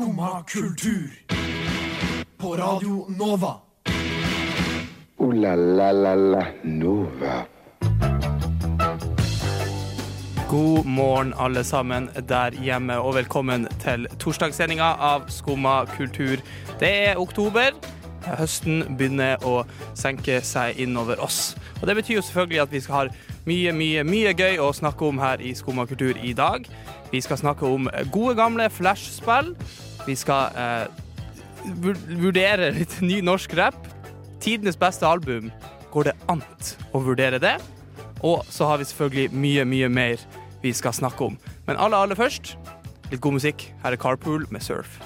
Skumma kultur. På Radio Nova. O-la-la-la-la Nova. God morgen, alle sammen der hjemme, og velkommen til torsdagssendinga av Skumma kultur. Det er oktober. Høsten begynner å senke seg innover oss. Og Det betyr jo selvfølgelig at vi skal ha mye, mye, mye gøy å snakke om her i Skumma kultur i dag. Vi skal snakke om gode, gamle flashspill. Vi skal eh, vurdere litt ny norsk rap. Tidenes beste album. Går det an å vurdere det? Og så har vi selvfølgelig mye, mye mer vi skal snakke om. Men aller, aller først, litt god musikk. Her er Carpool med Surf.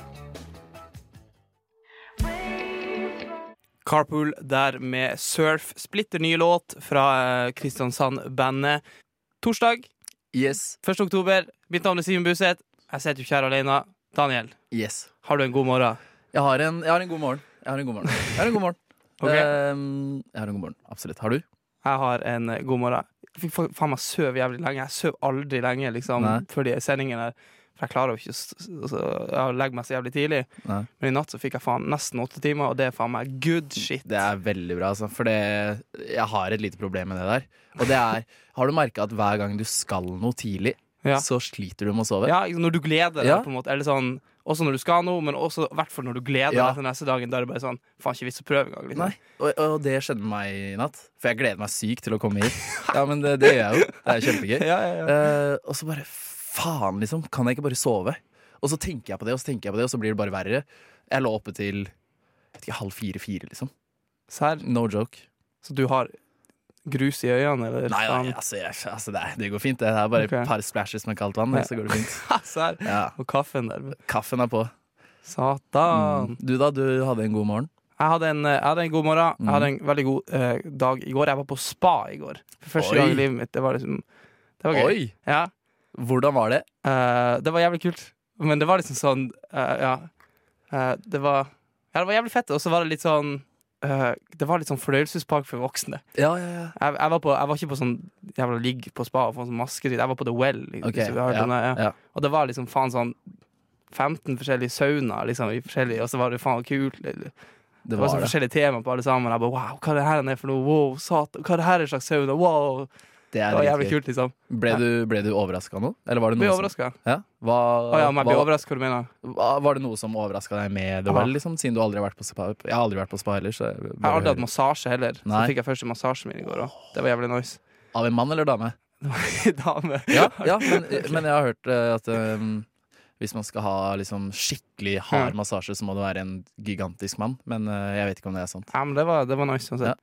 Carpool der med Surf. Splitter ny låt fra eh, Kristiansand-bandet. Torsdag Yes. 1. oktober. Mitt navn er Simen Buseth. Jeg sitter jo ikke her alene. Daniel, Yes. har du en god morgen? Jeg har en, jeg har en god morgen. Jeg har en god morgen. Jeg har en god morgen. Ok. Ehm, jeg har en god morgen. Absolutt. Har du? Jeg har en eh, god morgen. Jeg fikk fa- faen meg søv jævlig lenge. Jeg søv aldri lenge liksom, Nei. før de sendingene der. For jeg klarer jo ikke å s- altså, Jeg legger meg så jævlig tidlig. Nei. Men i natt så fikk jeg faen nesten åtte timer, og det er faen meg good shit. Det er veldig bra, altså. For det, jeg har et lite problem med det der. Og det er Har du merka at hver gang du skal noe tidlig, Ja. så sliter du med å sove? Ja, når du gleder deg, Ja. på en måte. Eller sånn, også når du skal noe, men også i hvert fall når du gleder Ja. deg til neste dagen. Da er det bare sånn Faen, ikke vits å prøve engang. Liksom. Og, og det skjedde med meg i natt. For jeg gleder meg sykt til å komme hit. Ja, men det, det gjør jeg jo. Det er kjempegøy. Ja, ja, ja. Eh, og så bare faen, liksom. Kan jeg ikke bare sove? Og så tenker jeg på det, og så tenker jeg på det, og så blir det bare verre. Jeg lå oppe til jeg vet ikke, halv fire-fire, liksom. Serr? No joke. Så du har grus i øynene, eller? Nei, nei altså, jeg, altså det, det går fint. Det er bare okay. et par splashes med kaldt vann, så går det fint. Ja. Og kaffen der. Kaffen er på. Satan. Mm. Du da, du hadde en god morgen? Jeg hadde en, jeg hadde en god morgen. Mm. Jeg hadde en veldig god eh, dag i går. Jeg var på spa i går. For første Oi. gang i livet mitt. Det var liksom Det var gøy. Ja. Hvordan var det? Uh, det var jævlig kult. Men det var liksom sånn uh, Ja. Uh, det var Ja, det var jævlig fett. Og så var det litt sånn eh, Det var litt sånn fornøyelsespark for voksne. Ja, ja, ja. Jeg, jeg, var, på, jeg var ikke på sånn jævla ligg på spa og få sånn maskeritt. Jeg var på The Well. Liksom, okay, ja. Og det var liksom faen sånn 15 forskjellige saunaer, liksom, forskjellige, og så var det faen kult. Det, Det var var så det. forskjellige tema på alle sammen. Jeg bare, wow, hva er det her er for noe? Wow, satan, hva er det her er slags sauna? Wow. Det Det er var jævlig kult, liksom. Ble du, ble du overraska nå? Eller var det Ble noe som overraska. ja? Hva, oh, ja, men jeg ble overraska, hva du mener? hva- Var det noe som overraska deg med Det var liksom, siden du aldri har vært på spa? Jeg har aldri vært på spa heller. Så jeg Jeg har aldri hatt massasje heller. Så Nei. fikk jeg første massasjen min i går òg. Det var jævlig nice. Av en mann eller dame? Dame. Ja, ja men, men jeg har hørt eh, at um, hvis man skal ha liksom, skikkelig hard massasje, så må det være en gigantisk mann. Men uh, jeg vet ikke om det er sant. Ja, men det var, det var nice. uansett. Ja.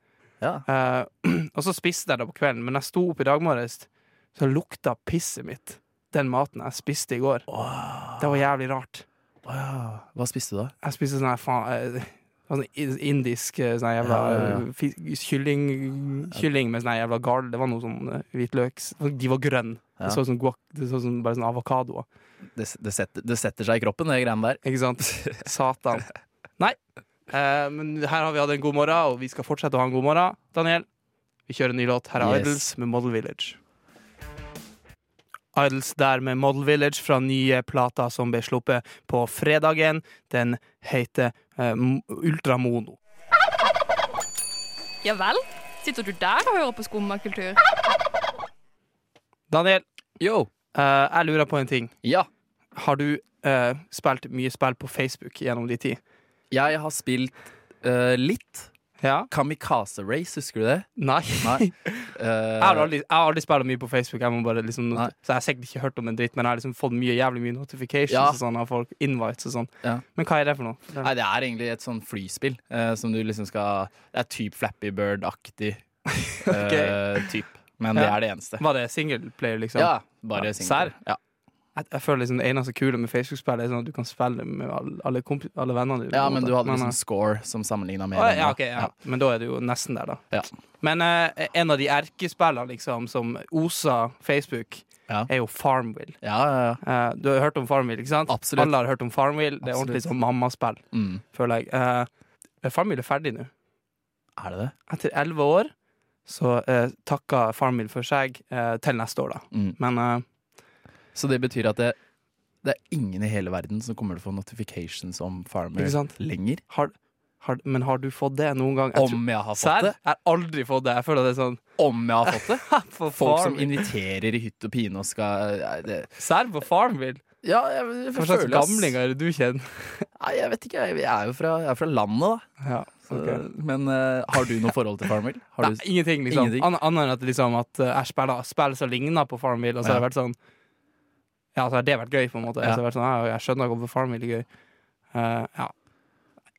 Eh, og så spiste jeg det på kvelden, men jeg sto opp i dag morges, så lukta pisset mitt den maten jeg spiste i går. Det var jævlig rart. Wow. Hva spiste du da? Jeg spiste sånn her faen eh, Sånn indisk eh, sånn jævla Ja, ja, ja. eh, kylling, kylling med sånn jævla gard. Det var noe sånn hvitløk De var grønne. Ja. Det så ut som guac, det så bare sånn avokado. Det, det, setter, det setter seg i kroppen, de greiene der. Ikke sant? Satan. Nei. Eh, men her har vi hatt en god morgen, og vi skal fortsette å ha en god morgen. Daniel, vi kjører en ny låt. Her er Yes. Idols med Model Village. Idols der med Model Village fra nye plata som ble sluppet på fredagen. Den heter eh, Ultramono. Ja vel? Sitter du der og hører på skummakultur? Daniel, Yo! eh, jeg lurer på en ting. Ja. Har du eh, spilt mye spill på Facebook gjennom din tid? Jeg har spilt eh, litt. Ja? Kamikaze Race, husker du det? Nei. Nei. Jeg har aldri, jeg har aldri spilt mye på Facebook, jeg må bare liksom, Nei. så jeg har sikkert ikke hørt om en dritt, men jeg har liksom fått mye jævlig mye notifications Ja. og sånn av folk, invites og sånn. Ja. Men hva er det for noe? Fortell. Nei, det er egentlig et sånn flyspill eh, som du liksom skal Det er typ Flappy Bird-aktig eh, typ. Men det Ja. er det eneste. Var det singleplayer, liksom? Ja, bare Ja, single. serr? Ja. Jeg, jeg føler liksom det eneste kule med Facebook-spill er sånn at du kan spille med alle, alle, alle vennene dine. ja, men du hadde Men, liksom eh, score som sammenligna med ja, da. ok, ja. Men da er du jo nesten der, da. Ja. Men eh, en av de erkespillene liksom, som oser Facebook, Ja. er jo Farmville. Ja, ja, ja. Eh, du har hørt om Farmville, ikke sant? Absolutt. Alle har hørt om Farmville. Det er ordentlig sånn mammaspill, Mm. føler jeg. Eh, Farmville er ferdig nå. Er det det? Etter elleve år så uh, takka Farmville for seg eh, til neste år, da. Mm. Men eh, Så det betyr at det, Det er ingen i hele verden som kommer til å få notifications om Farmer lenger. Har, har, men har du fått det noen gang? Jeg Om jeg har fått Sær? det? Jeg har aldri fått det. Jeg føler det er sånn Om jeg har fått det? Folk Folk som inviterer i hytt og pine og skal det, Serr på Farmville? Ja, jeg, jeg, Hva slags gamlinger er du kjenner? Nei, jeg vet ikke. Jeg, jeg er jo fra, jeg er fra landet, da. Ja, Så, ok. Men uh, har du noe forhold til Farmville? Har Nei, du ingenting, liksom. Annet enn at, liksom, at eh, jeg spiller spiller som ligner på Farmville, og så har det vært sånn Ja, så har det vært gøy, på en måte. Ja. Så har vært sånn, jeg, jeg skjønner hvorfor Farmville er gøy. Uh, ja.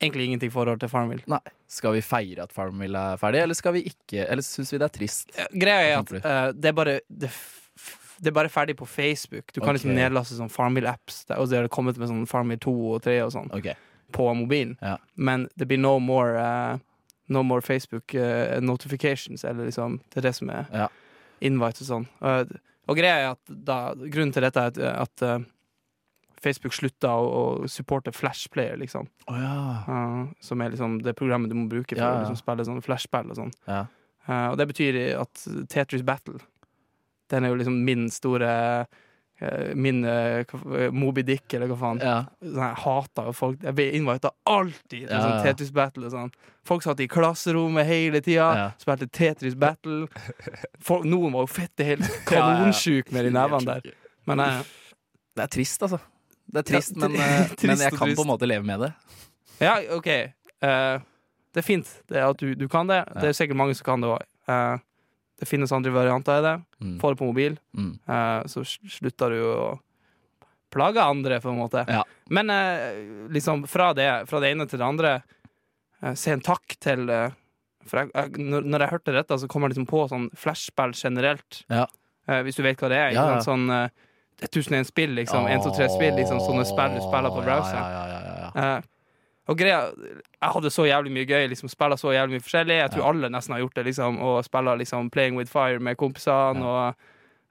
Egentlig ingenting forhold til Farmville. Nei. Skal vi feire at Farmville er ferdig, eller skal vi ikke? Eller syns vi det er trist? Ja, Greia er at eh, det er bare det, det er bare ferdig på Facebook. Du kan liksom nedlaste sånn Farmville-apps, og så har det kommet med sånn Farmville 2 og 3 og sånn okay. på mobilen. Ja. Men det blir no more uh, No more Facebook eh, notifications, eller liksom Det er det som er Ja. invite og sånn. Og, og greia er at da, grunnen til dette er at, at eh, Facebook slutta å, å supporte Flashplayer, liksom. Oh, ja. uh, som er liksom det programmet du må bruke for Ja, å liksom spille sånn flashspill og sånn. ja. Eh, og det betyr at Tetris Battle Den er jo liksom min store Min uh, Moby Dick, eller hva faen. ja. Sånn, jeg hater jo folk. Jeg ble invita alltid til Ja, sånn. Tetris Battle. Sånn. Folk satt i klasserommet hele tida, Ja. spilte Tetris Battle. Folk, noen var jo fette helt kanonsjuke med de nevene der. Men jeg, Det er trist, altså. Det er trist, men, tri- eh, trist men jeg kan trist. på en måte leve med det. ja, OK. Uh, det er fint det er at du, du kan det. Det er sikkert mange som kan det òg. Det finnes andre varianter i det. Mm. Få det på mobil. Mm. Eh, så slutter du å plage andre, på en måte. Ja. Men eh, liksom fra det, fra det ene til det andre, eh, se en takk til eh, For jeg, jeg, når, når jeg hørte dette, så kom jeg liksom på sånn flashspill generelt. Ja. Eh, hvis du vet hva det er. Ikke Ja, ja. Sånn uh, 1001 spill, liksom. 1, 2, 3 spill, liksom. Sånne spill du spiller på browseren. Ja, ja, ja, ja, ja. Eh, og greia Jeg hadde så jævlig mye gøy, liksom spilla så jævlig mye forskjellig. Jeg tror Ja. alle nesten har gjort det, liksom. Og spilla liksom Playing with Fire med kompisene og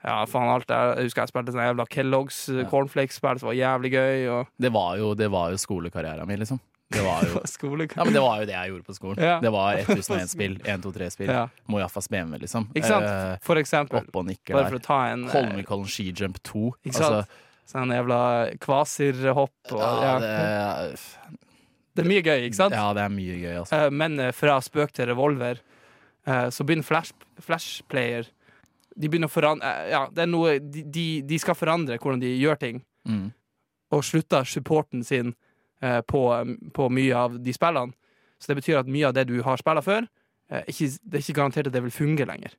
ja, faen alt det. Jeg husker jeg spilte sånn jævla Kellogg's uh, Ja. cornflakes-spill som var jævlig gøy. Og Det var jo, det var jo skolekarrieren min, liksom. Det var jo. Ja, men det var jo det jeg gjorde på skolen. Ja. Det var 1001-spill, 1, 2, 3-spill. Ja, Mojafas BMW, liksom. ikke sant? Eh, For eksempel. opp og nikker Bare for der. å ta en eh, Holmenkollen skijump 2. Ikke sant? Altså, sånn jævla kvasirhopp. Og, ja, ja, det, det er mye gøy, ikke sant? ja, det er mye gøy, altså. Eh, Men eh, fra spøk til revolver, eh, så begynner Flash, Flashplayer De begynner å forandre Ja, det er noe de, de, skal forandre hvordan de gjør ting, Mm. og slutter supporten sin på, på mye av de spillene. Så det betyr at mye av det du har spilla før, ikke, det er ikke garantert at det vil fungere lenger.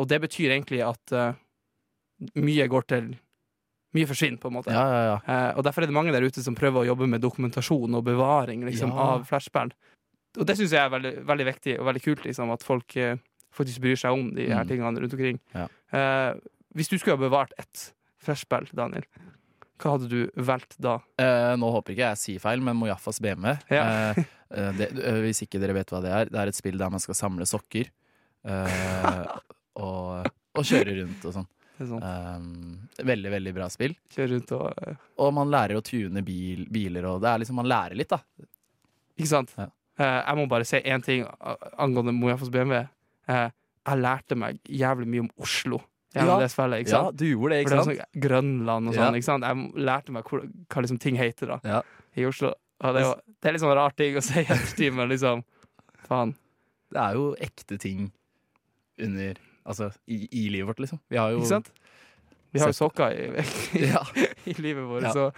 Og det betyr egentlig at mye går til Mye forsvinner, på en måte. Ja, ja, ja. Eh, og derfor er det mange der ute som prøver å jobbe med dokumentasjon og bevaring liksom, av flashspill. Og det syns jeg er veldig, veldig viktig og veldig kult, liksom, at folk eh, faktisk bryr seg om de her Mm. tingene rundt omkring. Eh, hvis du skulle ha bevart ett flashspill, Daniel, hva hadde du valgt da? Eh, nå håper ikke jeg sier feil, men Mojafas BMW Ja. eh, eh, det, eh, Hvis ikke dere vet hva det er, det er et spill der man skal samle sokker. eh, og, og kjøre rundt og sånn. Eh, veldig, veldig bra spill. Kjøre rundt og eh, Og man lærer å tune bil, biler, og det er liksom, man lærer litt, da. Ikke sant? Ja. Uh, jeg må bare si én ting angående Mojafas BMW. Uh, jeg lærte meg jævlig mye om Oslo Ja. det spillet. ikke Ja, sant? du gjorde det, det er sånn Grønland og Ja. sånn. ikke sant? Jeg lærte meg hvor, hva liksom ting heter da Ja. i Oslo. Og det, jo- det er litt sånn rar ting å si i ettertid, men liksom Faen. Det er jo ekte ting under Altså, i, i livet vårt, liksom. Vi har jo Ikke sant? Vi har jo sokker i, Ja. i livet vårt, Ja. så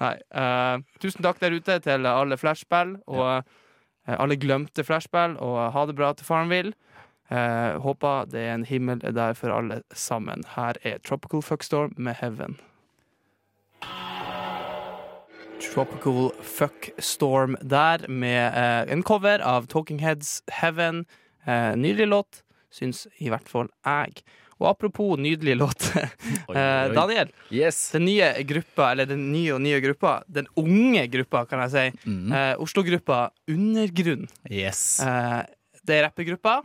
Hei. Uh, tusen takk der ute til alle flashspill og uh, alle glemte flashspill, og ha det bra til Farmville. Uh, håper det er en himmel der for alle sammen. Her er Tropical Fuckstorm med Heaven. Tropical Fuckstorm der, med eh, en cover av Talking Heads Heaven. Uh, nydelig låt, syns i hvert fall jeg. Og apropos nydelige låter. Oi, eh, oi. Daniel. Yes. Den nye gruppa, eller den nye og nye gruppa, den unge gruppa, kan jeg si. Mm. uh, Oslo-gruppa Undergrunn. Yes. Uh, det er rappegruppa.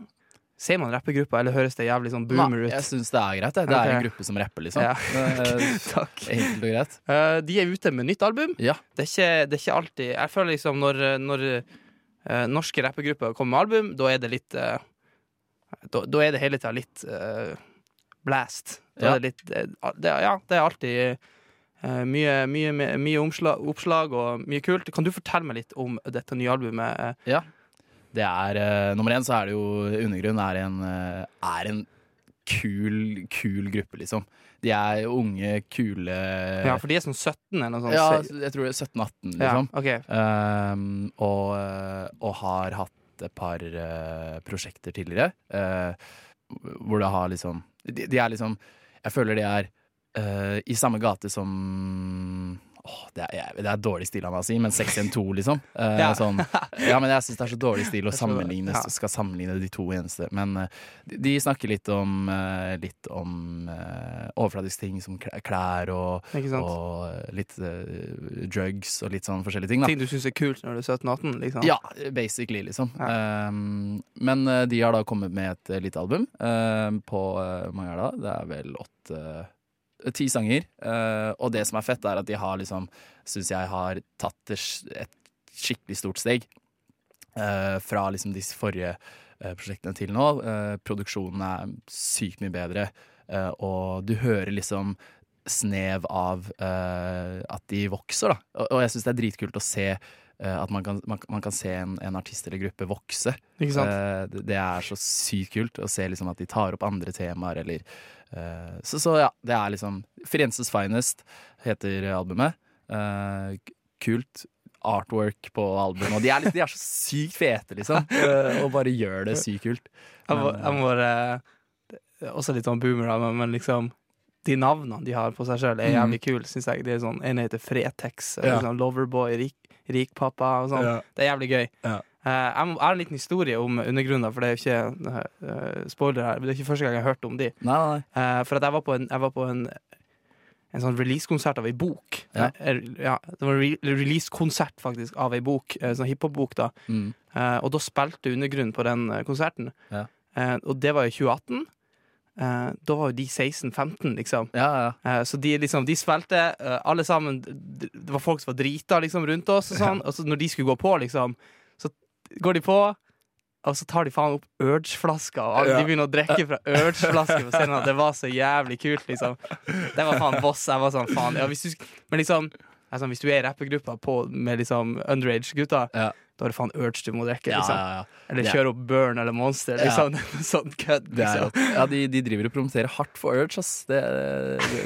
Ser man rappegruppa, eller høres det jævlig sånn boomer ut? jeg syns det er greit. Det, det er en gruppe som rapper, liksom. Ja. Takk. Enkelt og greit. Uh, de er ute med nytt album. Ja. Det er ikke, det er ikke alltid Jeg føler liksom når, når norske rappegrupper kommer med album, da er det litt da, da er det hele tida litt uh, blast. Da Ja. er det litt eh, det, Ja, det er alltid uh, mye mye, mye omslag, oppslag og mye kult. Kan du fortelle meg litt om dette nye albumet? Ja. Det er uh, Nummer én så er det jo Undergrunn er en, er en kul, kul gruppe, liksom. De er unge, kule Ja, for de er sånn 17 eller noe sånt. Ja, jeg tror det er 17-18, ja, okay. ok. Ehm, og, og har hatt et par eh, prosjekter tidligere. eh, hvor det har liksom de, de er liksom Jeg føler de er eh, i samme gate som Åh, det, er, det er dårlig stil av meg å si, men 612, liksom. Uh, Ja. sånn, ja, men jeg syns det er så dårlig stil å sammenligne, ja. skal sammenligne de to eneste. Men uh, de, snakker litt om, uh, litt om overfladiske ting som klær og, og litt drugs og litt sånn forskjellige ting. da Ting du syns er kult når du er 17-18? Liksom. ja, basically, liksom. Um, men eh, de har da kommet med et lite album um, på hvor mange er det? Det er vel åtte Ti sanger. Uh, og det som er fett, er at de har liksom Syns jeg har tatt et skikkelig stort steg. Uh, fra liksom de forrige uh, prosjektene til nå. Produksjonen er sykt mye bedre, og du hører liksom snev av at de vokser, da. Og, jeg syns det er dritkult å se at man kan, man, man kan se en, en artist eller gruppe vokse. Uh, det, det er så sykt kult å se liksom at de tar opp andre temaer, eller uh, så, så ja, det er liksom Firenzes Finest heter albumet. Kult. Artwork på albumet. Og de er, litt, de er så sykt fete, liksom. Og bare gjør det sykt kult. Jeg må, Men, jeg må bare Også litt sånn boomer, da, men, liksom de navnene de har på seg sjøl, er Mhm. jævlig kule, syns jeg. Det er sånn, En heter Fretex, Ja. liksom Loverboy, rik, Rikpappa og sånn. Ja. Det er jævlig gøy. Ja. Eh, jeg, må, jeg har en liten historie om undergrunnen, for det er jo ikke uh, spoiler her. Det er ikke første gang jeg har hørt om de. Nei, nei. Eh, for at jeg var på en, var på en, en sånn releasekonsert av ei bok. Ja. Ja, det var re releasekonsert faktisk av ei bok, en sånn hiphop-bok. da Mm. Eh, og da spilte Undergrunn på den konserten. Ja. Eh, og det var i 2018. Eh, da var jo de 16-15, liksom. Ja, ja. Uh, så de, liksom, de spilte, uh, alle sammen Det var folk som var drita liksom, rundt oss, og sånn. Og så når de skulle gå på, liksom, så går de på. Og så tar de faen opp Urge-flasker, og alle- Ja. de begynner å drikke fra Urge-flasker på scenen. Det var så jævlig kult, liksom. Det var faen boss. Jeg var sånn, faen ja, hvis, du, Men liksom sånn, Hvis du er i rappegruppa med liksom underage-gutter, Ja. Da har du faen Urge du må drikke. Liksom. ja, ja. Eller kjøre opp Burn eller Monster. Ja. Liksom. sånn kødd. Liksom. ja, de, de driver og promoterer hardt for Urge, ass. Det,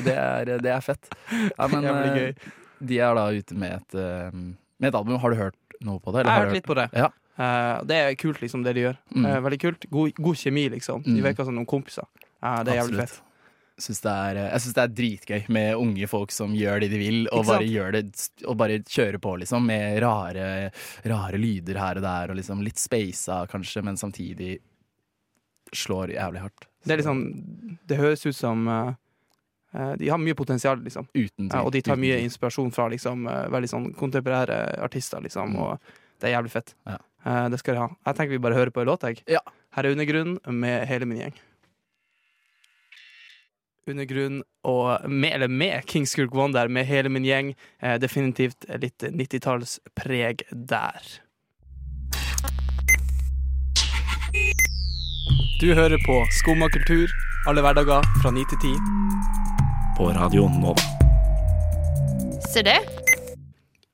det, er, det er fett. Ja, men eh, de er da ute med et, eh, med et album. Har du hørt noe på det? Jeg har hørt litt på det. Ja. Eh, det er kult, liksom, det de gjør. Mm. Veldig kult. God, god kjemi, liksom. De Mm. virker som noen kompiser. Det er jævlig Absolutt. fett. Syns det er, jeg syns det er dritgøy med unge folk som gjør det de vil, og bare gjør det Og bare kjører på, liksom, med rare, rare lyder her og der, og liksom litt spasa kanskje, men samtidig slår jævlig hardt. Det er liksom Det høres ut som eh, eh, De har mye potensial, liksom. Uten ja, og de tar mye inspirasjon fra liksom, uh, veldig sånn kontemporære artister, liksom. Mm. Og det er jævlig fett. Ja. Uh, det skal de ha. Jeg tenker vi bare hører på en låt, jeg. Ja. Her er Undergrunnen med hele min gjeng. Undergrunn og med, eller med Kings Kirk One der, med hele min gjeng. Eh, definitivt litt 90-tallspreg der. Du hører på Skumma kultur alle hverdager fra 9 til 10. På Radio Nova. Se det.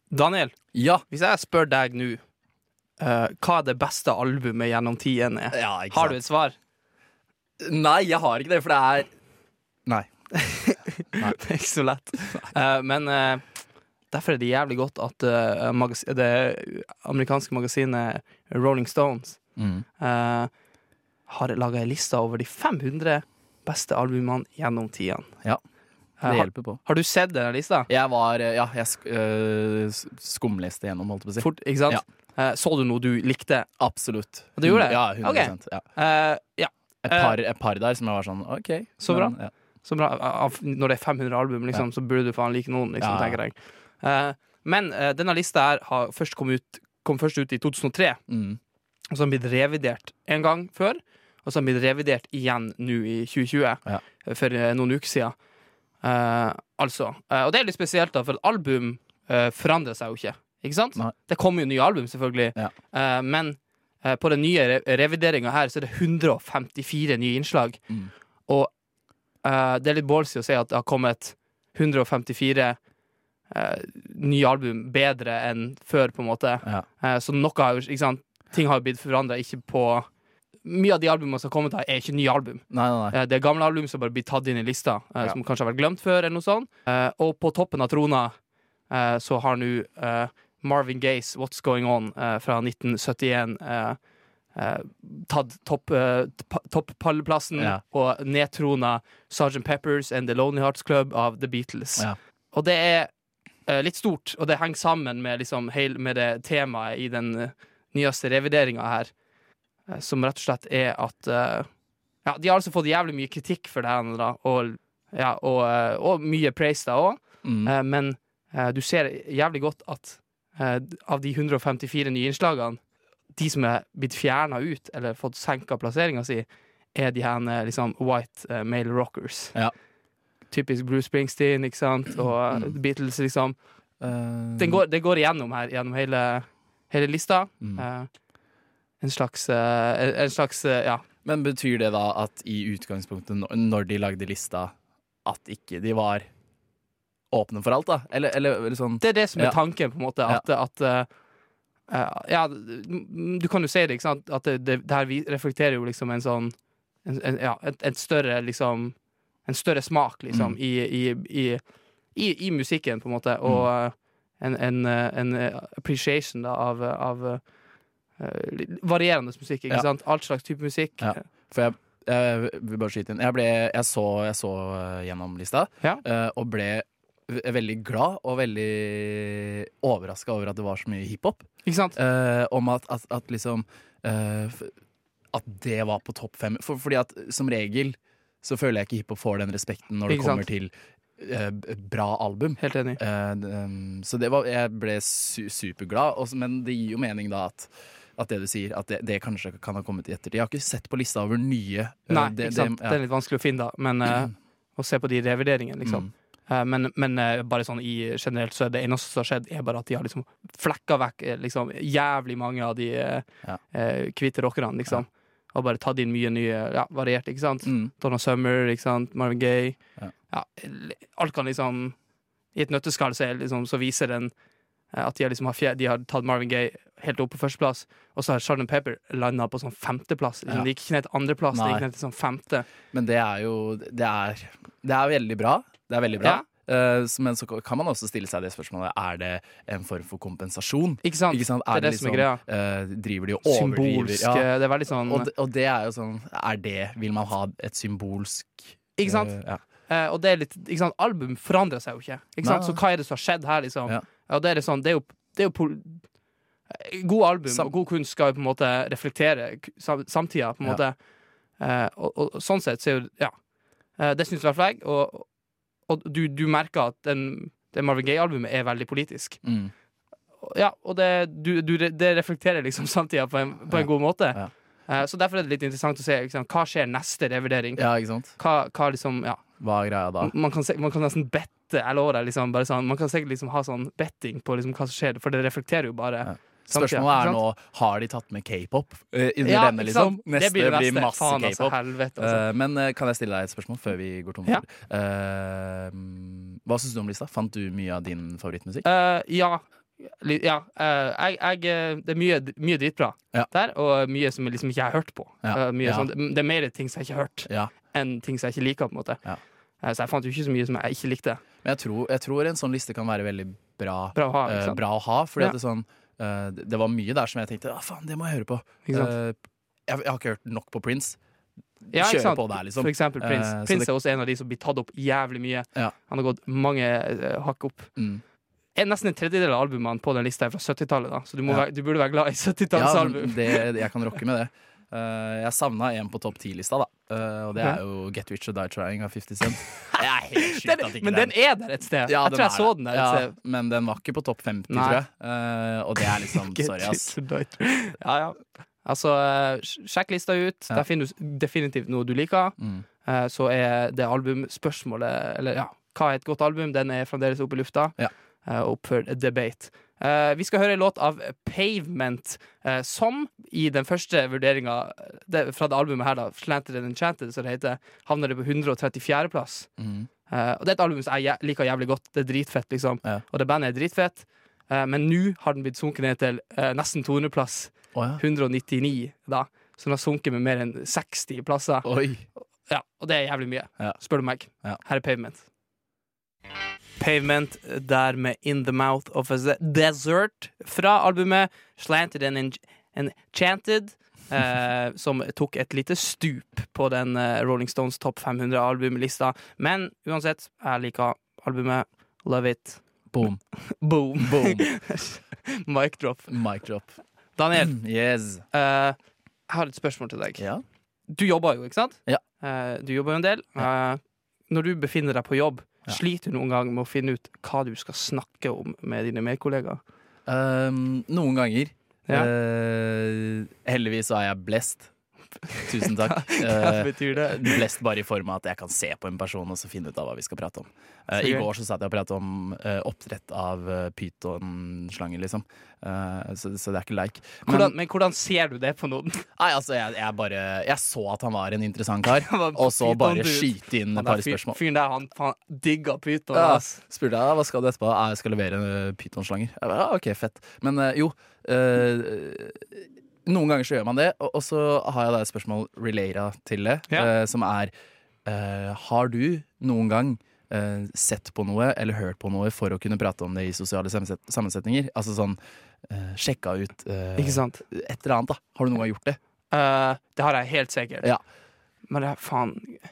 Daniel, Ja! hvis jeg spør deg nå eh, hva er det beste albumet gjennom tidene er, ja ikke har du et svar? Nei, jeg har ikke det, for det er Nei. Det er ikke så lett. Uh, men uh, derfor er det jævlig godt at uh, det amerikanske magasinet Rolling Stones Mm. har laga ei liste over de 500 beste albumene gjennom tidene. Ja, Det har, hjelper på. har du sett denne lista? Jeg var Ja, jeg sk øh, skumleste gjennom, holdt jeg på å si. Fort, ikke sant? Eh, så du noe du likte? Absolutt. Du gjorde det? Ja, 100 ja. Uh, ja, Et, par, et par der som jeg var sånn OK. Så bra. ja. Av- Når det er 500 album, liksom, så burde du faen like noen, liksom, tenker jeg. Uh, men uh, denne lista her har først kom, ut, kom først ut i 2003. Mm. Og så har den blitt revidert en gang før. Og så har den blitt revidert igjen nå i 2020, Ja. eh, for noen uker siden. Uh, altså. Uh, og det er litt spesielt, da, for et album uh, forandrer seg jo ikke. Ikke sant? Nei. Det kommer jo nye album, selvfølgelig. Ja. Men på den nye re revideringa her, så er det 154 nye innslag. Mm. Og eh, det er litt ballsy å si at det har kommet 154 uh, nye album bedre enn før, på en måte. Ja. Uh, så noe har jo Ting har jo blitt forandra, ikke på Mye av de albumene som har kommet, her er ikke nye album. Nei, nei, nei. Eh, Det er gamle album som bare blir tatt inn i lista, eh, Ja. som kanskje har vært glemt før, eller noe sånt. Eh, og på toppen av trona eh, så har nå eh, Marvin Gays What's Going On eh, fra 1971 eh, tatt topp, eh, og nedtrona Sgt. Peppers and The Lonely Hearts Club av The Beatles. Ja. Og det er eh, litt stort, og det henger sammen med, liksom, med det temaet i den eh, nyeste revideringa her, eh, som rett og slett er at ja, De har altså fått jævlig mye kritikk for det her, da, og, ja, og, og mye praise da òg, Mm. Men du ser jævlig godt at av de 154 nye innslagene, de som er blitt fjerna ut, eller fått senka plasseringa si, er de her eh, liksom white eh, male rockers. Ja. Typisk Bruce Springsteen, ikke sant, og Mm. Beatles, liksom. Eh, Den går, det går igjennom her, gjennom hele, hele lista. Mm. En slags, en slags ja. Men betyr det da at i utgangspunktet, når- de lagde lista, at ikke de var åpne for alt, da? Eller, eller, eller sånn Det er det som er Ja. tanken, på en måte. At, at eh, eh, Ja, du kan jo si det, ikke sant? At det, det, det her reflekterer jo liksom en sånn en, en, Ja, et, et større liksom En større smak, liksom, Mm. i, i, i, i, i musikken, på en måte. Og eh, en, en, eh, en eh, appreciation da, av, av uh, varierende musikk, ikke Ja. sant? Alt slags type musikk. Ja. For jeg, jeg vil bare skyte inn. Jeg, ble, jeg så, jeg så eh, gjennom lista, eh, og ble veldig glad og veldig overraska over at det var så mye hiphop. Ikke sant? Eh, om at, at, at liksom eh, At det var på topp fem. For, fordi at som regel så føler jeg ikke hiphop får den respekten når det Ikke kommer sant? til eh, bra album. Helt enig. Eh, d- um, så det var, jeg ble su superglad, og, s- men det gir jo mening da at at det du sier, at det, det kanskje kan ha kommet i ettertid. Jeg har ikke sett på lista over nye. eh, Nei, det, ikke sant? Det, Det er litt vanskelig å finne, da. Men eh, å se på de revurderingene, liksom. Eh, Men, men eh, bare sånn i generelt så er det eneste som har skjedd, er bare at de har liksom flekka vekk eh, liksom, jævlig mange av de Ja. hvite rockerne, liksom. Og bare tatt inn mye nye, ja, variert, ikke sant? Mm. Donna Summer, ikke sant? Marvin Gaye. Ja. alt kan liksom I et nøtteskall så, liksom, så viser den at de liksom har, fjer- de har tatt Marvin Gaye helt opp på førsteplass, og så har Sgt. Pepper landa på sånn femteplass. Liksom. Ja. De gikk ikke ned til andreplass, de gikk ned til sånn femte. Men det er jo det er, det er veldig bra. Det er veldig bra. Ja. Eh, men så kan man også stille seg det spørsmålet Er det en form for kompensasjon. Ikke sant? Ikke sant? Det er det som er greia. Uh, driver de og overdriver? Symbolsk. Ja. Det er veldig sånn Og, det, og det er jo sånn Er det Vil man ha et symbolsk Ikke sant? Uh, ja. uh, og det er litt, ikke sant? Album forandrer seg jo ikke. ikke sant? Nei. Så hva er det som har skjedd her, liksom? Ja. Og det er, sånn, det er jo, det er jo eh, God album Sam- og god kunst skal jo på en måte reflektere samtida, på en måte. Eh, og, og, og sånn sett så er jo Ja. Eh, det syns i hvert fall jeg. Og, og du, du merker at den, det Marvin Gaye-albumet er veldig politisk. Mm. Ja, og det, du, du, det reflekterer liksom samtida på en, på en Ja. god måte. Ja. Eh, så derfor er det litt interessant å se liksom, hva skjer neste revurdering. ja? Hva, hva liksom Ja. Hva er greia da? Man kan, se- man kan nesten bette, eller året. Liksom, sånn, man kan sikkert liksom ha sånn betting på liksom hva som skjer, for det reflekterer jo bare Ja. Spørsmålet er nå Har de tatt med k-pop under Ja, denne, liksom? Neste blir, blir masse altså, k-pop. altså. Eh, men eh, kan jeg stille deg et spørsmål før vi går tom Ja. for Eh, Hva syns du om lista? Fant du mye av din favorittmusikk? Uh, ja. Ja. jeg, jeg, det er mye, mye dritbra Ja. der, og mye som liksom ikke har hørt på. Ja. Ja. sånn, det er mer ting som jeg ikke har hørt, Ja. enn ting som jeg ikke liker. på en måte Ja. Så jeg fant jo ikke så mye som jeg ikke likte. Men jeg tror, jeg tror en sånn liste kan være veldig bra, Bra å ha. uh, bra å ha. Fordi Ja. at det, er sånn, eh, det det var mye der som jeg tenkte ah, faen, det må jeg høre på. Eh, jeg, jeg har ikke hørt nok på Prince. Ja, Kjøre på der, liksom. For eksempel Prince. Uh, Prince det- er også en av de som blir tatt opp jævlig mye. Ja. Han har gått mange hakk opp. Mm. er nesten en tredjedel av albumene på den lista er fra 70-tallet, så du, må Ja. være, du burde være glad i 70-tallsalbum. Ja, det, jeg kan rocke med det. Eh, jeg savna en på topp ti-lista, da. Eh, og det er jo Get Rich or Die Trying av 50 Cent. Den, men den er der et sted. Ja, jeg tror jeg er så den der et ja, sted. Men den var ikke på topp 50, Nei. tror jeg. Eh, og det er liksom Get Sorry, ass. Ja, ja. Altså, sjekk lista ut. Ja. Der finner du definitivt noe du liker. Mm. Eh, Så er det albumspørsmålet, eller ja, hva er et godt album, den er fremdeles oppe i lufta. Ja. eh, Opp for debate. Eh, vi skal høre en låt av Pavement, eh, som i den første vurderinga fra det albumet her, da, Slanted and Enchanted, som det heter, havner det på 134.-plass. Mm. Eh, og det er et album som jeg liker jævlig godt. Det er dritfett, liksom. Ja. Og det bandet er dritfett. Eh, men nå har den blitt sunket ned til eh, nesten 200-plass. Oh, ja. 199, da. Så den har sunket med mer enn 60 plasser. Oi. Ja, og det er jævlig mye, Ja. spør du meg. Her er Pavement. Pavement der med In The Mouth of a Desert fra albumet Slanted and Enchanted. Eh, som tok et lite stup på den eh, Rolling Stones topp 500-albumlista. Men uansett, jeg liker albumet. Love it. Boom. Boom. Boom. Mic drop. Mic drop. Daniel, Yes. eh, jeg har et spørsmål til deg. Ja. Du jobber jo, ikke sant? Ja. Eh, du jobber jo en del. Eh, når du befinner deg på jobb, Ja. sliter du noen gang med å finne ut hva du skal snakke om med dine medkollegaer? Um, noen ganger. Ja. Uh, heldigvis så er jeg blest. Tusen takk. Hva Eh, betyr det? Blest bare i form av at jeg kan se på en person og så finne ut av hva vi skal prate om. Eh, I går så satt jeg og pratet om eh, oppdrett av uh, pytonslanger, liksom. Så, så det er ikke leik. Men, Hvordan, men hvordan ser du det på noen? nei, altså, jeg, jeg bare Jeg så at han var en interessant kar, og så bare skyte inn et par spørsmål. Fyren der, han, han digga pyton. Ja, spurte jeg hva skal du etterpå. «Ah, Jeg skal levere uh, pytonslanger. Ja, ok, fett. Men jo eh, Noen ganger så gjør man det, og, og så har jeg da et spørsmål relata til det, Ja. uh, som er uh, Har du noen gang uh, sett på noe eller hørt på noe for å kunne prate om det i sosiale sammenset sammensetninger? Altså sånn uh, sjekka ut Ikke sant? et eller annet, da. Har du noen gang gjort det? Det har jeg helt sikkert. Ja. Men det er faen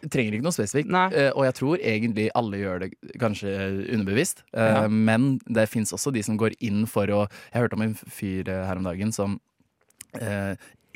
Trenger ikke noe spesifikt. Eh, og jeg tror egentlig alle gjør det kanskje underbevisst. Uh, Ja. Men det fins også de som går inn for å Jeg hørte om en fyr her om dagen som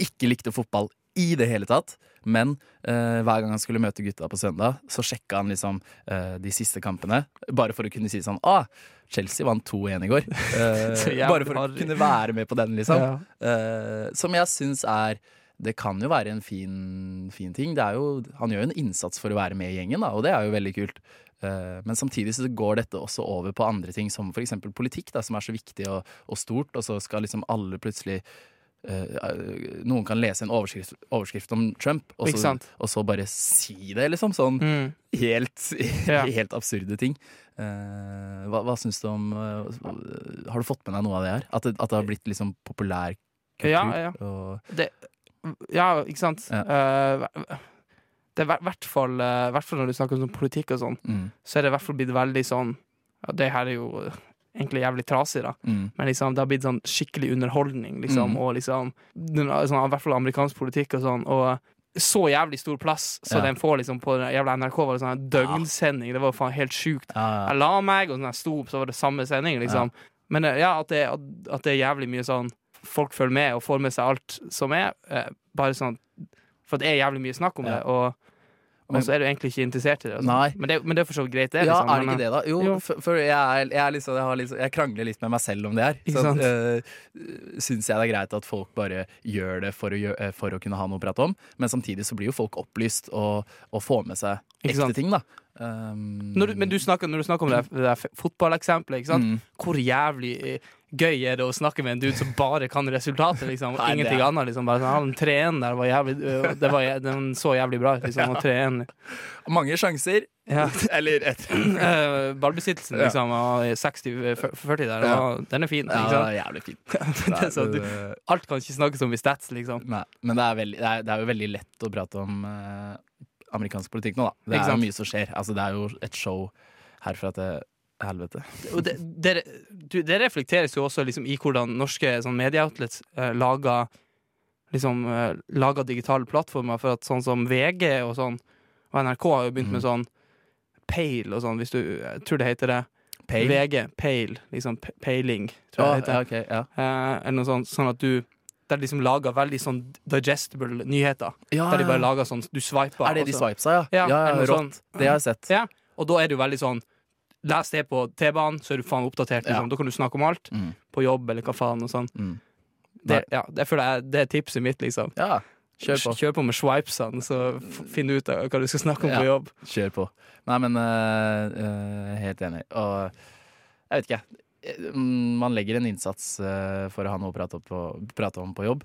ikke likte fotball i det hele tatt. Men eh, hver gang han skulle møte gutta på søndag, så sjekka han liksom eh, de siste kampene. Bare for å kunne si sånn Ah, Chelsea vant 2-1 i går. Eh, bare for å kunne være med på den, liksom. Ja. Eh, som jeg syns er Det kan jo være en fin, fin ting. Det er jo, han gjør jo en innsats for å være med i gjengen, da, og det er jo veldig kult. Eh, men samtidig så går dette også over på andre ting, som f.eks. politikk, da, som er så viktig og, og stort, og så skal liksom alle plutselig eh, noen kan lese en overskrift, overskrift om Trump, og så, og så bare si det, liksom. Sånn Mm. helt, Ja. helt absurde ting. Uh, hva hva syns du om uh, Har du fått med deg noe av det her? At det, at det har blitt liksom populær kultur? Ja, ja. Og, Ja, ikke sant? Ja. Uh, det er i hvert fall, eh, når du snakker om sånn politikk og sånn, mm, så er det i hvert fall blitt veldig sånn ja, Det her er jo eh, egentlig jævlig trasig, da. mm, Men liksom, det har blitt sånn skikkelig underholdning, liksom. Mm. Og liksom den, sånn, I hvert fall amerikansk politikk og sånn. Og så jævlig stor plass, så Ja. den får liksom på den jævla NRK var det sånn en døgnsending. Det var faen helt sjukt. ja, Jeg la meg, og sånn jeg sto opp, så var det samme sending, liksom. Men eh, ja, at det, at, det er jævlig mye sånn Folk følger med og får med seg alt som er. Eh, bare sånn For det er jævlig mye snakk om Ja. det, og, og Men- så er du egentlig ikke interessert i det. Nei. Men, det men det er for så vidt greit, det. ja, liksom. er det ikke det, da? Jo, Jo. for, for jeg, er, jeg, er liksom, jeg, har liksom, jeg krangler litt med meg selv om det her. Ikke Så uh, syns jeg det er greit at folk bare gjør det for å, gjø- eh, for å kunne ha noe å prate om, men samtidig så blir jo folk opplyst og, og får med seg ekte ting, da. Um, Når du, men du snakker, når du snakker om det, det fotballeksempelet, ikke sant? Mm. hvor jævlig eh, gøy er det å snakke med en dude som bare kan resultatet, liksom? Og Nei, ingenting er- annet, liksom. Bare sånn, den 3-1 der var jævlig øh, det var, Den så jævlig bra ut, liksom. Og 3-1 Mange sjanser. ja. Eller et Eh, Ballbesittelsen, liksom, og 60-40 der, og den er fin. Ja, Ikke det er jævlig fin. det er sånn, du, alt kan ikke snakkes om i stats, liksom. Nei, men det er, veldig, det, er, det er jo veldig lett å prate om eh, amerikansk politikk nå, da. Det er jo mye som skjer. Altså, det er jo et show herfra til helvete. Det, det, du, det reflekteres jo også liksom, i hvordan norske sånn, medieoutlets eh, lager liksom, eh, lager digitale plattformer. For at sånn som VG og sånn, og NRK har jo begynt med Mhm. sånn Pale og sånn, hvis du Jeg tror det heter det. Pale? VG. Pale. Liksom peiling, tror Ja, jeg det ja, heter. ok, ja. Eh, eller noe sånt, sånn at du Der de liksom lager veldig sånn digestible nyheter. Ja, Der de bare lager sånn Du swiper. Er det de sveipsa, ja? ja? Ja, ja, rått. Sånn. Det har jeg sett. Ja, og da er det jo veldig sånn Les det på T-banen, så er du faen oppdatert. Liksom. Ja. Da kan du snakke om alt. Mm. På jobb eller hva faen. og sånn Mm. Det, ja, det jeg det er tipset mitt, liksom. Ja, kjør på. Kjør på med swipesene, så finn ut hva du skal snakke om Ja. på jobb. Kjør på. Nei, men uh, helt enig. Og jeg vet ikke, jeg. Mm, Man legger en innsats for å ha noe å prate, på, prate om på jobb,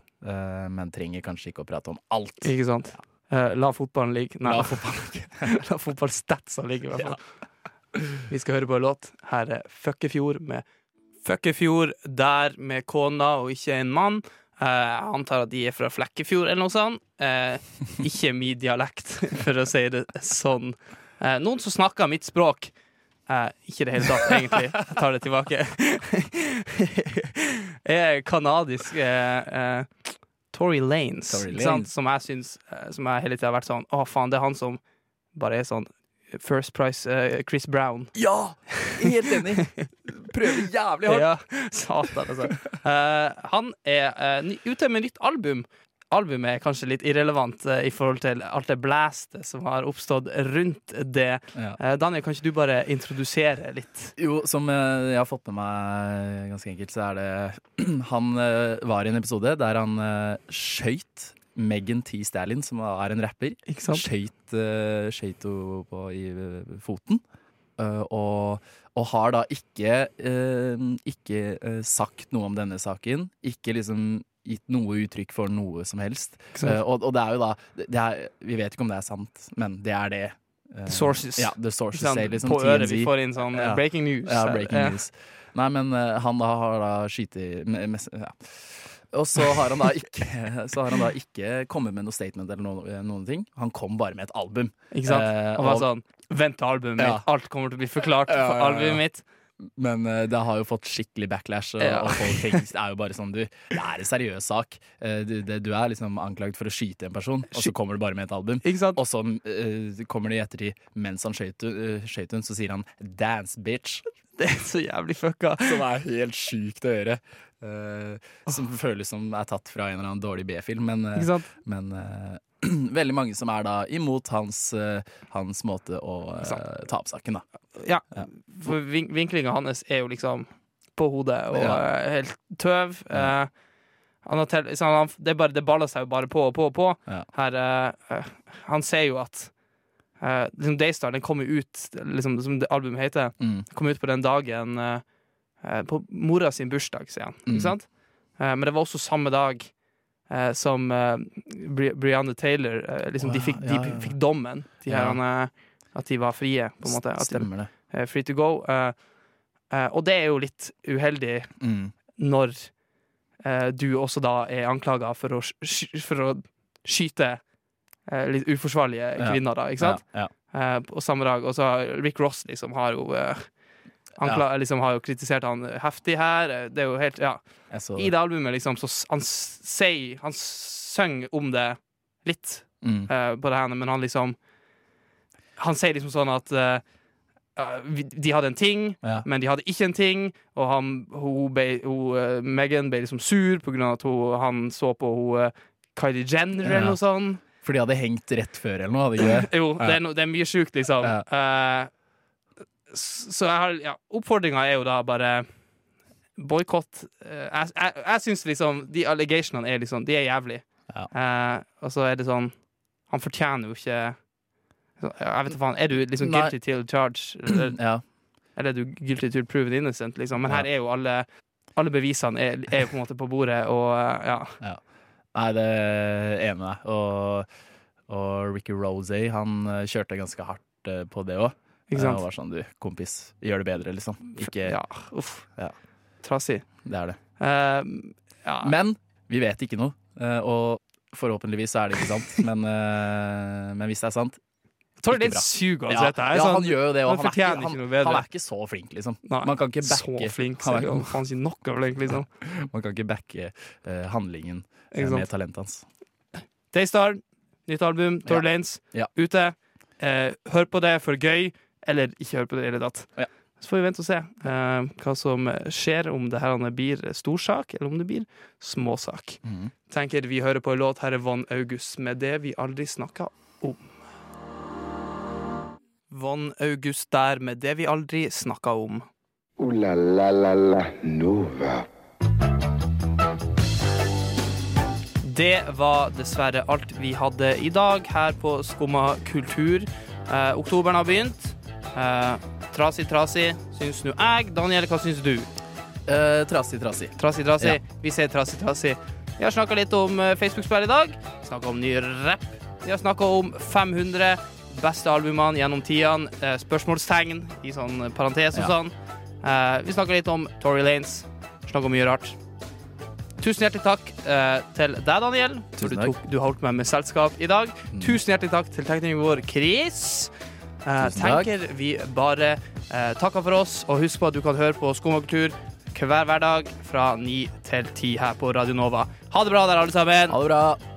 men trenger kanskje ikke å prate om alt. Ikke sant? Eh, la fotballen ligge. Nei, La la, fotballstatsa ligge, i hvert fall. Vi skal høre på en låt. Her er Føkkefjord med Føkkefjord der med kona og ikke en mann. Eh, jeg antar at de er fra Flekkefjord eller noe sånt. Eh, ikke min dialekt, for å si det sånn. Eh, noen som snakker mitt språk. Ikke i det hele tatt, egentlig. Jeg tar det tilbake. jeg er kanadisk Tory Lanes, Tory sant? Som jeg syns eh, Som jeg hele tida har vært sånn Å, faen, det er han som bare er sånn First Price uh, Chris Brown. Ja! Helt enig. Prøver jævlig hardt. Ja, satan, altså. Uh, han er uh, ute med nytt album. Albumet er kanskje litt irrelevant i forhold til alt det blæstet som har oppstått rundt det. Ja. Daniel, kan ikke du bare introdusere litt? Jo, som jeg har fått med meg ganske enkelt, så er det Han var i en episode der han uh, skøyt Megan T. Stalin, som er en rapper. Skøyt uh, henne på i eh, foten. Uh, og, og har da ikke, uh, ikke sagt noe om denne saken. Ikke liksom gitt noe uttrykk for noe som helst. Og, og det er jo da det er, Vi vet ikke om det er sant, men det er det. The Sources. Ja, the sources say liksom På øret vi får inn sånn Ja. breaking news. Ja, breaking news. Nei, men han da har da skutt i ja. Og så har han da ikke Så har han da ikke kommet med noe statement eller noe, noen ting. Han kom bare med et album. Ikke sant? Eh, Han var sånn Vent til albumet Ja. mitt. Alt kommer til å bli forklart Ja, ja. albumet mitt. Men eh, det har jo fått skikkelig backlash, og, Ja. og folk tenker det er jo bare sånn du Det er en seriøs sak. Eh, du, det, du er liksom anklaget for å skyte en person, og så kommer du bare med et album. Ikke sant? Og så uh, kommer det i ettertid, mens han skøyt uh, hun, så sier han 'dance, bitch'. Det er så jævlig fucka. Som er helt sjukt å høre. Uh, som føles som er tatt fra en eller annen dårlig B-film, men, uh, men uh, veldig mange som er da imot hans, hans måte å ta opp saken, da. Ja, Ja. for vin vinklinga hans er jo liksom på hodet og Ja. helt tøv. Han har til, han, det, bare, det baller seg jo bare på og på og på. Ja. Her, han ser jo at uh, liksom Daystar den kommer ut, liksom, som albumet heter, Mm. kom ut på den dagen uh, på mora sin bursdag, sier han. Mm. Ikke sant? Uh, men det var også samme dag som Bri Brianne Taylor liksom, Å, de, fikk, ja, de ja. fikk dommen. De Ja. her, at de var frie, på en måte. Stemmer det. free to go. og det er jo litt uheldig Mm. når du også da er anklaga for, for å skyte litt uforsvarlige kvinner, da, ikke sant? Ja, ja. Eh, på samme dag. Og så Rick Ross liksom har jo eh, ja. liksom har jo kritisert han heftig her. Eh, Det er jo helt Ja. I det albumet, liksom, så han sier Han synger om det litt Mm. uh, på det her, men han liksom Han sier liksom sånn at uh, eh, de hadde en ting, Ja. men de hadde ikke en ting. Og han, hun ble, hun, eh, Megan ble liksom sur på grunn av at hun, han så på hun, eh, Kylie Jenner eller noe sånt. For de hadde hengt rett før eller noe, hadde de ikke det? Jo, det er, no, det er mye sjukt, liksom. Ja. Uh, så jeg har ja, Oppfordringa er jo da bare boikott. Uh, jeg jeg, jeg syns liksom de allegationene er liksom De er jævlig. Ja. Uh, og så er det sånn Han fortjener jo ikke så, Jeg vet ikke faen. Er du liksom Nei. guilty till charge? Eller, Ja. eller er du guilty till proven innocent, liksom? Men her er jo alle Alle bevisene er, er på en måte på bordet, og ja. ja. Nei, det er med deg. Og, og Ricky Rosey han eh, kjørte ganske hardt eh, på det òg. Ikke sant? Og var sånn, du, kompis, gjør det bedre, liksom. Ikke Ja, uff. Ja. Trassig. Det er det. Eh, ja. Men vi vet ikke noe. eh, Og forhåpentligvis er det ikke sant. Men, eh, men hvis det er sant ikke bra. suger Ja, uansett. ja, han gjør jo det, han han, er ikke, ikke han, han er ikke så flink, liksom. Nei, Man kan ikke backe, Så flink, han, er, si noe flink, liksom. man kan ikke backe uh, handlingen eh, Ikke med sant? talentet hans. Daystar, nytt album, Tour Ja. Lanes, Ja. ute. Eh, hør på det for gøy, eller ikke hør på det i det hele tatt. Ja. Så får vi vente og se eh, hva som skjer, om det her blir storsak, eller om det blir småsak. Mm. Tenker vi hører på en låt. Her er Von August med det vi aldri snakka om. Von August der med det vi aldri snakka om. Uh, la la la la Nova. Det var dessverre alt vi hadde i dag her på Skumma kultur. Eh, oktoberen har begynt. Eh, trasig, trasig, syns nå jeg. Daniel, hva syns du? Eh, trasig, trasig. Trasig, trasig. Ja. Vi sier trasig, trasig. Vi har snakka litt om eh, Facebook-spill i dag. Snakka om ny rapp. Vi har snakka om 500 beste albumene gjennom tidene. Eh, spørsmålstegn i sånn parentes og Ja. sånn. Eh, vi snakka litt om Tory Lanes. Snakka om mye rart. Tusen hjertelig takk eh, til deg, Daniel, for du, tok, du har holdt meg med selskap i dag. Mm. Tusen hjertelig takk til teknikeren vår, Chris. Eh, tenker vi bare eh, takker for oss, og husk på at du kan høre på Skomakultur hver hverdag fra 9 til 10 her på Radio Nova. Ha det bra der, alle sammen. Ha det bra.